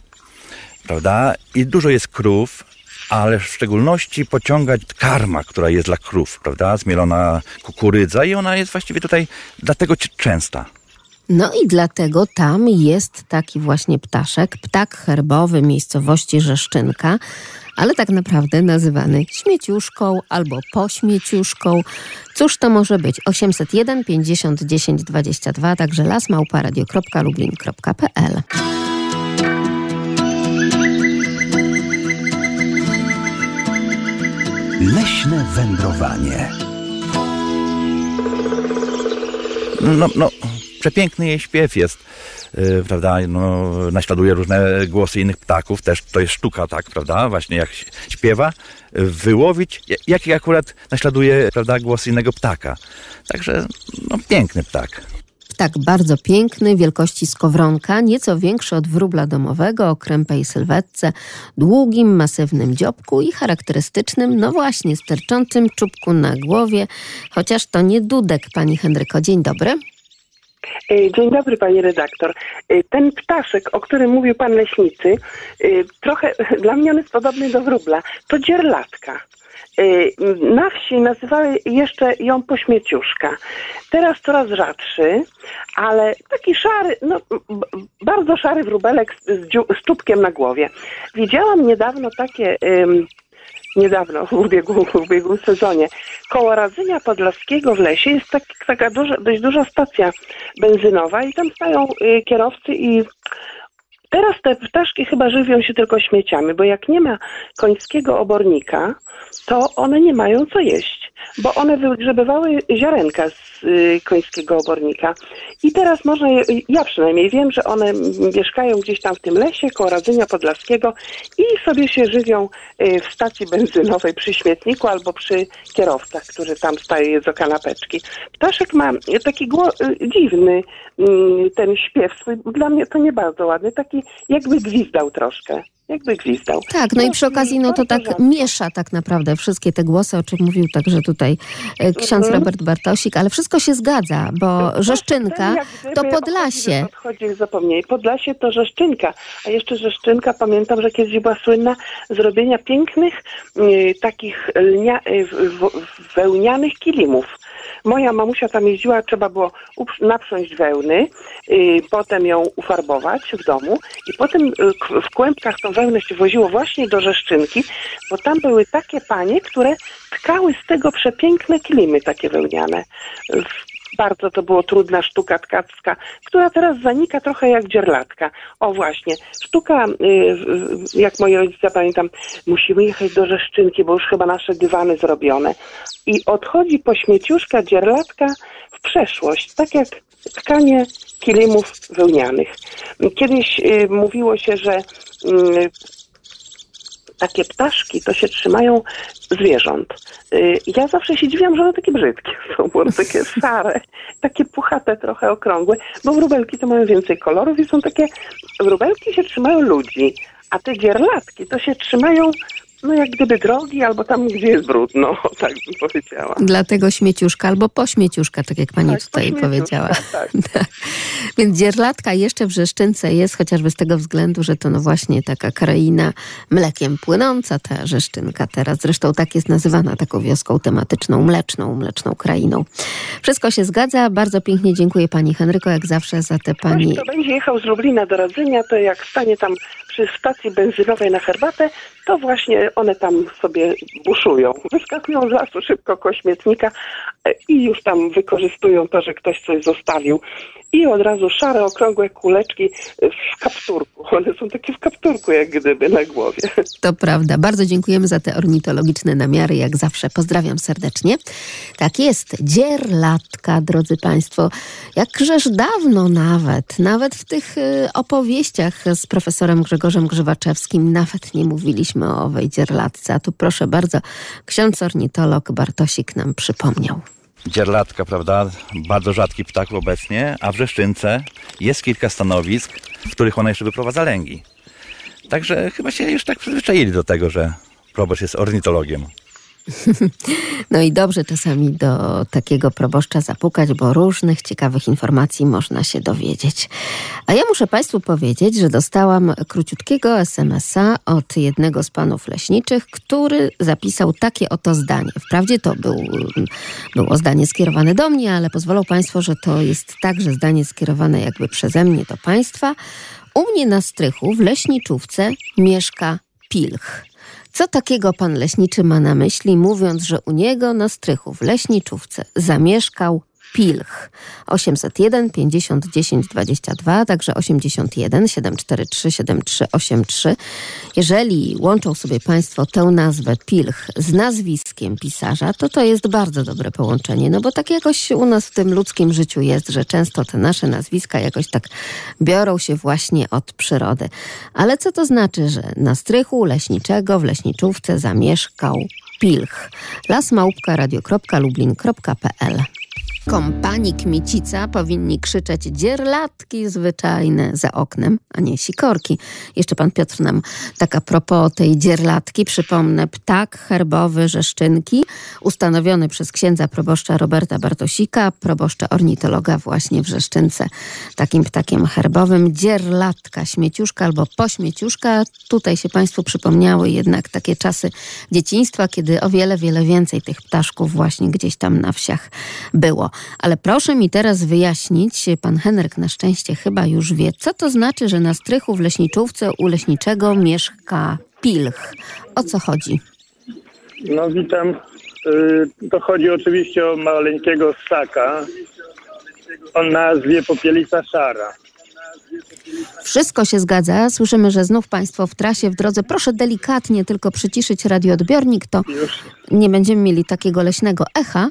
prawda, i dużo jest krów, ale w szczególności pociągać karma, która jest dla krów, prawda, zmielona kukurydza i ona jest właściwie tutaj dlatego częsta. No i dlatego tam jest taki właśnie ptaszek, ptak herbowy miejscowości Rzeszczynka, ale tak naprawdę nazywany śmieciuszką albo pośmieciuszką. Cóż to może być? 801 50 10 22, także lasmałparadio.lublin.pl Leśne wędrowanie. No, no, przepiękny jej śpiew jest, yy, prawda, no, naśladuje różne głosy innych ptaków, też to jest sztuka, tak, prawda, właśnie jak śpiewa, wyłowić, jaki akurat naśladuje, prawda, głos innego ptaka. Także, no, piękny ptak. Ptak bardzo piękny, wielkości skowronka, nieco większy od wróbla domowego, o krępej sylwetce, długim, masywnym dziobku i charakterystycznym, no właśnie, sterczącym czubku na głowie, chociaż to nie dudek, pani Henryko. Dzień dobry. E, dzień dobry, pani redaktor. E, ten ptaszek, o którym mówił pan leśnicy, e, trochę dla mnie on jest podobny do wróbla. To dzierlatka. Na wsi nazywały jeszcze ją pośmieciuszka. Teraz coraz rzadszy, ale taki szary, no bardzo szary wróbelek z, z czubkiem na głowie. Widziałam niedawno takie niedawno, w ubiegłym, w ubiegłym sezonie. Koło Radzynia Podlaskiego w lesie jest tak, taka duża, dość duża stacja benzynowa i tam stają y, kierowcy i teraz te ptaszki chyba żywią się tylko śmieciami, bo jak nie ma końskiego obornika, to one nie mają co jeść. Bo one wygrzebywały ziarenka z y, końskiego obornika. I teraz można, je, ja przynajmniej wiem, że one mieszkają gdzieś tam w tym lesie koło Radzenia Podlaskiego i sobie się żywią y, w stacji benzynowej przy śmietniku albo przy kierowcach, którzy tam stają jedzą kanapeczki. Ptaszek ma taki y, dziwny ten śpiew swój, dla mnie to nie bardzo ładny, taki jakby gwizdał troszkę. Jakby gwizdał. Tak, no i przy okazji, no to tak miesza tak naprawdę wszystkie te głosy, o czym mówił także tutaj e, ksiądz Mhm. Robert Bartosik, ale wszystko się zgadza, bo Rzeszczynka to Podlasie. Odchodzi zapomnieli. Podlasie to Rzeszczynka, a jeszcze Rzeszczynka, pamiętam, że kiedyś była słynna z robienia pięknych y, takich lnia, y, w- w- wełnianych kilimów. Moja mamusia tam jeździła, trzeba było naprząść wełny, y, potem ją ufarbować w domu i potem y, w kłębkach tą wełnę się woziło właśnie do Rzeszczynki, bo tam były takie panie, które tkały z tego przepiękne kilimy takie wełniane. W- bardzo to było trudna sztuka tkacka, która teraz zanika trochę jak dzierlatka. O właśnie, sztuka, y, jak moi rodzice pamiętam, musimy jechać do Rzeszczynki, bo już chyba nasze dywany zrobione. I odchodzi po śmieciuszka dzierlatka w przeszłość, tak jak tkanie kilimów wełnianych. Kiedyś y, mówiło się, że y, takie ptaszki to się trzymają zwierząt. Y, Ja zawsze się dziwiłam, że one takie brzydkie są, bo takie szare, takie puchate, trochę okrągłe, bo wróbelki to mają więcej kolorów i są takie, wróbelki się trzymają ludzi, a te dzierlatki to się trzymają, no jak gdyby drogi, albo tam, gdzie jest brudno, tak bym powiedziała. Dlatego śmieciuszka albo pośmieciuszka, tak jak pani Tak, tutaj powiedziała. tak. Tak. Więc dzierlatka jeszcze w Rzeszczynce jest, chociażby z tego względu, że to no właśnie taka kraina mlekiem płynąca, ta Rzeszczynka teraz. Zresztą tak jest nazywana taką wioską tematyczną, mleczną, mleczną krainą. Wszystko się zgadza. Bardzo pięknie dziękuję pani Henryko, jak zawsze za te pani... Ktoś, kto będzie jechał z Lublina do Radzenia, to jak stanie tam przy stacji benzynowej na herbatę, to właśnie one tam sobie buszują. Wyskakują z lasu szybko koło śmietnika e, i już tam wykorzystują to, że ktoś coś zostawił. I od razu szare, okrągłe kuleczki w kapturku. One są takie w kapturku, jak gdyby na głowie. To prawda. Bardzo dziękujemy za te ornitologiczne namiary, jak zawsze. Pozdrawiam serdecznie. Tak jest, dzierlatka, drodzy Państwo. Jakżeż dawno nawet, nawet w tych y, opowieściach z profesorem Grzegorzem Grzywaczewskim nawet nie mówiliśmy o owej dzierlatce. A tu proszę bardzo, ksiądz ornitolog Bartosik nam przypomniał. Dzierlatka, prawda? Bardzo rzadki ptak obecnie, a w Rzeszczynce jest kilka stanowisk, w których ona jeszcze wyprowadza lęgi. Także chyba się już tak przyzwyczaili do tego, że proboszcz jest ornitologiem. No i dobrze czasami do takiego proboszcza zapukać, bo różnych ciekawych informacji można się dowiedzieć. A ja muszę Państwu powiedzieć, że dostałam króciutkiego SMS-a od jednego z panów leśniczych, który zapisał takie oto zdanie. Wprawdzie to był, było zdanie skierowane do mnie, ale pozwolą Państwo, że to jest także zdanie skierowane jakby przeze mnie do Państwa. U mnie na strychu w leśniczówce mieszka pilch. Co takiego pan leśniczy ma na myśli, mówiąc, że u niego na strychu w leśniczówce zamieszkał pilch? 801 50 10 22, także 81 743 7383. Jeżeli łączą sobie państwo tę nazwę pilch z nazwiskiem pisarza, to to jest bardzo dobre połączenie, no bo tak jakoś u nas w tym ludzkim życiu jest, że często te nasze nazwiska jakoś tak biorą się właśnie od przyrody. Ale co to znaczy, że na strychu leśniczego w leśniczówce zamieszkał pilch? lasmałpka radio.lublin.pl Kompanii Kmicica powinni krzyczeć dzierlatki zwyczajne za oknem, a nie sikorki. Jeszcze pan Piotr nam tak a propos tej dzierlatki przypomnę. Ptak herbowy Rzeszczynki, ustanowiony przez księdza proboszcza Roberta Bartosika, proboszcza ornitologa właśnie w Rzeszczynce. Takim ptakiem herbowym dzierlatka, śmieciuszka albo pośmieciuszka. Tutaj się państwu przypomniały jednak takie czasy dzieciństwa, kiedy o wiele, wiele więcej tych ptaszków właśnie gdzieś tam na wsiach było. Ale proszę mi teraz wyjaśnić, pan Henryk na szczęście chyba już wie, co to znaczy, że na strychu w leśniczówce u leśniczego mieszka pilch. O co chodzi? No witam. Y, To chodzi oczywiście o maleńkiego ssaka o nazwie popielica szara. Wszystko się zgadza. Słyszymy, że znów Państwo w trasie, w drodze. Proszę delikatnie tylko przyciszyć radioodbiornik, to nie będziemy mieli takiego leśnego echa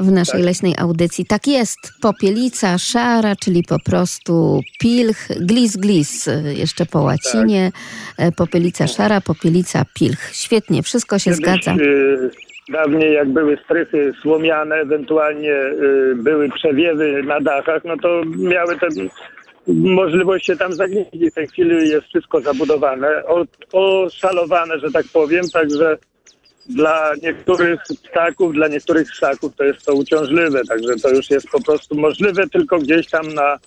w naszej Tak. leśnej audycji. Tak jest. Popielica szara, czyli po prostu pilch, glis glis, jeszcze po łacinie. E, Popielica szara, popielica pilch. Świetnie, wszystko się Kiedyś, zgadza. y, Dawniej jak były strychy słomiane, ewentualnie y, były przewiewy na dachach, no to miały te możliwość się tam zagnieździć. W tej chwili jest wszystko zabudowane, oszalowane, że tak powiem, także dla niektórych ptaków, dla niektórych ssaków to jest to uciążliwe, także to już jest po prostu możliwe tylko gdzieś tam na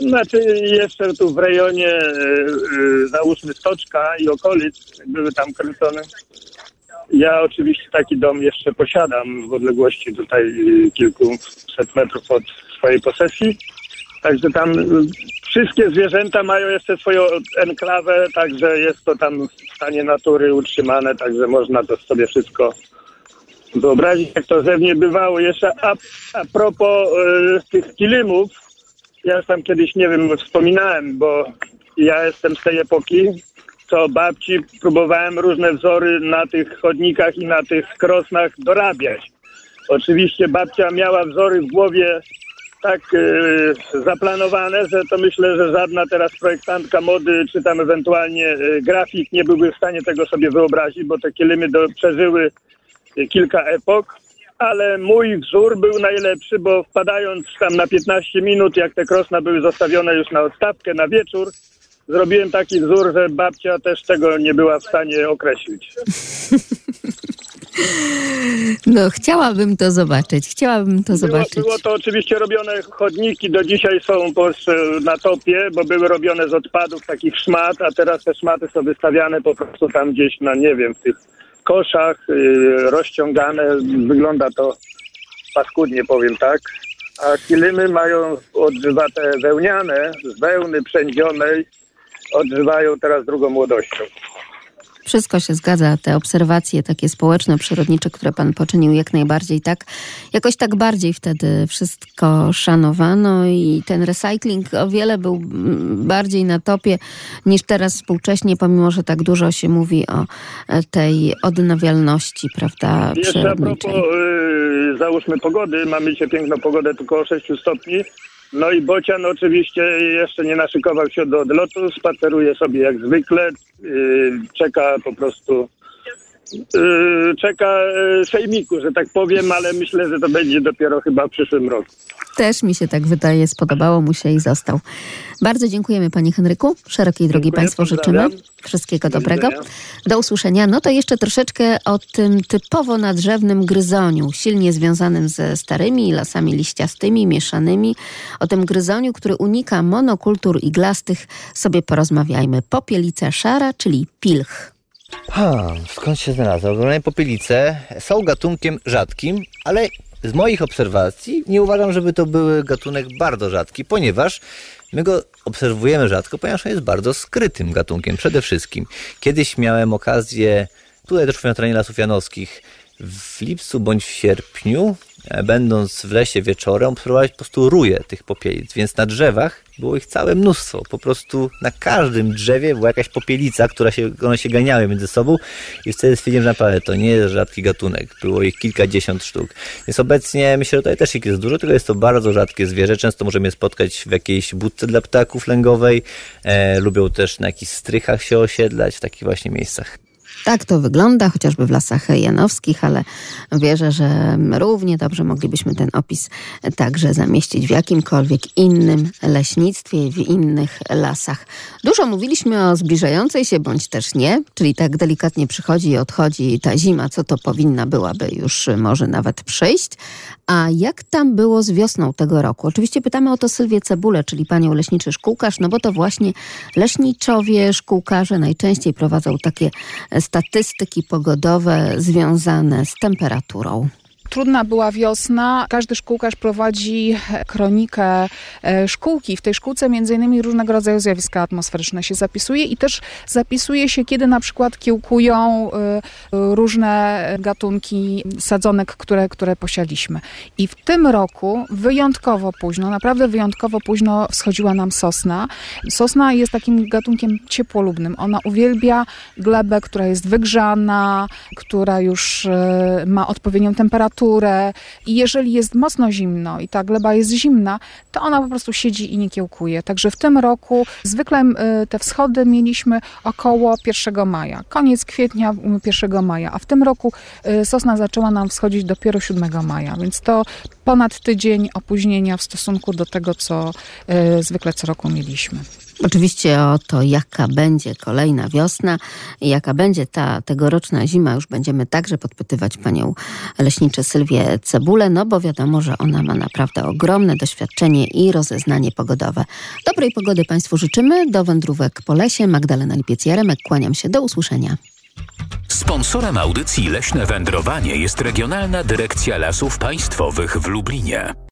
znaczy jeszcze tu w rejonie y, y, załóżmy Stoczka i okolic były tam kręcone. Ja oczywiście taki dom jeszcze posiadam w odległości tutaj y, kilkuset metrów od swojej posesji. Także tam y, wszystkie zwierzęta mają jeszcze swoją enklawę, także jest to tam w stanie natury utrzymane, także można to sobie wszystko wyobrazić, jak to ze mnie bywało. Jeszcze a, a propos y, tych kilimów, ja tam kiedyś, nie wiem, wspominałem, bo ja jestem z tej epoki, co babci próbowałem różne wzory na tych chodnikach i na tych krosnach dorabiać. Oczywiście babcia miała wzory w głowie tak e, zaplanowane, że to myślę, że żadna teraz projektantka mody, czy tam ewentualnie e, grafik nie byłby w stanie tego sobie wyobrazić, bo te kielimy do, przeżyły e, kilka epok. Ale mój wzór był najlepszy, bo wpadając tam na 15 minut, jak te krosna były zostawione już na odstawkę, na wieczór, zrobiłem taki wzór, że babcia też tego nie była w stanie określić. No, chciałabym to zobaczyć. Chciałabym to Było, zobaczyć. było to oczywiście robione chodniki, do dzisiaj są na topie, bo były robione z odpadów takich szmat, a teraz te szmaty są wystawiane po prostu tam gdzieś na, nie wiem, w tych koszach, yy, rozciągane. Wygląda to paskudnie, powiem tak. A kilimy mają odżywate wełniane, z wełny przędzionej, odżywają teraz drugą młodością. Wszystko się zgadza, te obserwacje takie społeczno-przyrodnicze, które pan poczynił jak najbardziej tak, jakoś tak bardziej wtedy wszystko szanowano i ten recycling o wiele był bardziej na topie niż teraz współcześnie, pomimo, że tak dużo się mówi o e, tej odnawialności, prawda, Jeszcze a propos, yy, załóżmy pogody, mamy dzisiaj piękną pogodę, tylko o 6 stopni. No i Bocian oczywiście jeszcze nie naszykował się do odlotu, spaceruje sobie jak zwykle, yy, czeka po prostu, czeka yy, sejmiku, że tak powiem, ale myślę, że to będzie dopiero chyba w przyszłym roku. Też mi się tak wydaje, spodobało mu się i został. Bardzo dziękujemy panie Henryku. Szerokiej drogi Dziękuję, Państwu życzymy. Wszystkiego Do dobrego. Do usłyszenia. No to jeszcze troszeczkę o tym typowo nadrzewnym gryzoniu, silnie związanym ze starymi lasami liściastymi, mieszanymi. O tym gryzoniu, który unika monokultur iglastych, sobie porozmawiajmy. Popielica szara, czyli pilch. Ha, skąd się znalazła? Ogromne popielice są gatunkiem rzadkim, ale z moich obserwacji nie uważam, żeby to był gatunek bardzo rzadki, ponieważ my go obserwujemy rzadko, ponieważ on jest bardzo skrytym gatunkiem przede wszystkim. Kiedyś miałem okazję, tutaj też na terenie Lasów Janowskich, w lipcu bądź w sierpniu, będąc w lesie wieczorem, obserwować po prostu ruje tych popielic, więc na drzewach było ich całe mnóstwo. Po prostu na każdym drzewie była jakaś popielica, która się, one się ganiały między sobą i wtedy stwierdziłem, że naprawdę to nie jest rzadki gatunek. Było ich kilkadziesiąt sztuk. Więc obecnie myślę, że tutaj też ich jest dużo, tylko jest to bardzo rzadkie zwierzę. Często możemy je spotkać w jakiejś budce dla ptaków lęgowej. E, lubią też na jakichś strychach się osiedlać, w takich właśnie miejscach. Tak to wygląda, chociażby w lasach janowskich, ale wierzę, że równie dobrze moglibyśmy ten opis także zamieścić w jakimkolwiek innym leśnictwie, w innych lasach. Dużo mówiliśmy o zbliżającej się, bądź też nie, czyli tak delikatnie przychodzi i odchodzi ta zima, co to powinna byłaby już może nawet przyjść. A jak tam było z wiosną tego roku? Oczywiście pytamy o to Sylwię Cebulę, czyli panią leśniczy szkółkarz, no bo to właśnie leśniczowie, szkółkarze najczęściej prowadzą takie statystyki pogodowe związane z temperaturą. Trudna była wiosna. Każdy szkółkarz prowadzi kronikę e, szkółki. W tej szkółce między innymi różnego rodzaju zjawiska atmosferyczne się zapisuje i też zapisuje się, kiedy na przykład kiełkują e, różne gatunki sadzonek, które, które posialiśmy. I w tym roku wyjątkowo późno, naprawdę wyjątkowo późno wschodziła nam sosna. Sosna jest takim gatunkiem ciepłolubnym. Ona uwielbia glebę, która jest wygrzana, która już e, ma odpowiednią temperaturę i jeżeli jest mocno zimno i ta gleba jest zimna, to ona po prostu siedzi i nie kiełkuje. Także w tym roku zwykle e, te wschody mieliśmy około 1 maja, koniec kwietnia, 1 maja, a w tym roku e, sosna zaczęła nam wschodzić dopiero 7 maja, więc to ponad tydzień opóźnienia w stosunku do tego, co zwykle co roku mieliśmy. Oczywiście o to, jaka będzie kolejna wiosna i jaka będzie ta tegoroczna zima, już będziemy także podpytywać panią leśniczę Sylwię Cebulę, no bo wiadomo, że ona ma naprawdę ogromne doświadczenie i rozeznanie pogodowe. Dobrej pogody Państwu życzymy. Do wędrówek po lesie. Magdalena Lipiec-Jaremek. Kłaniam się. Do usłyszenia. Sponsorem audycji Leśne Wędrowanie jest Regionalna Dyrekcja Lasów Państwowych w Lublinie.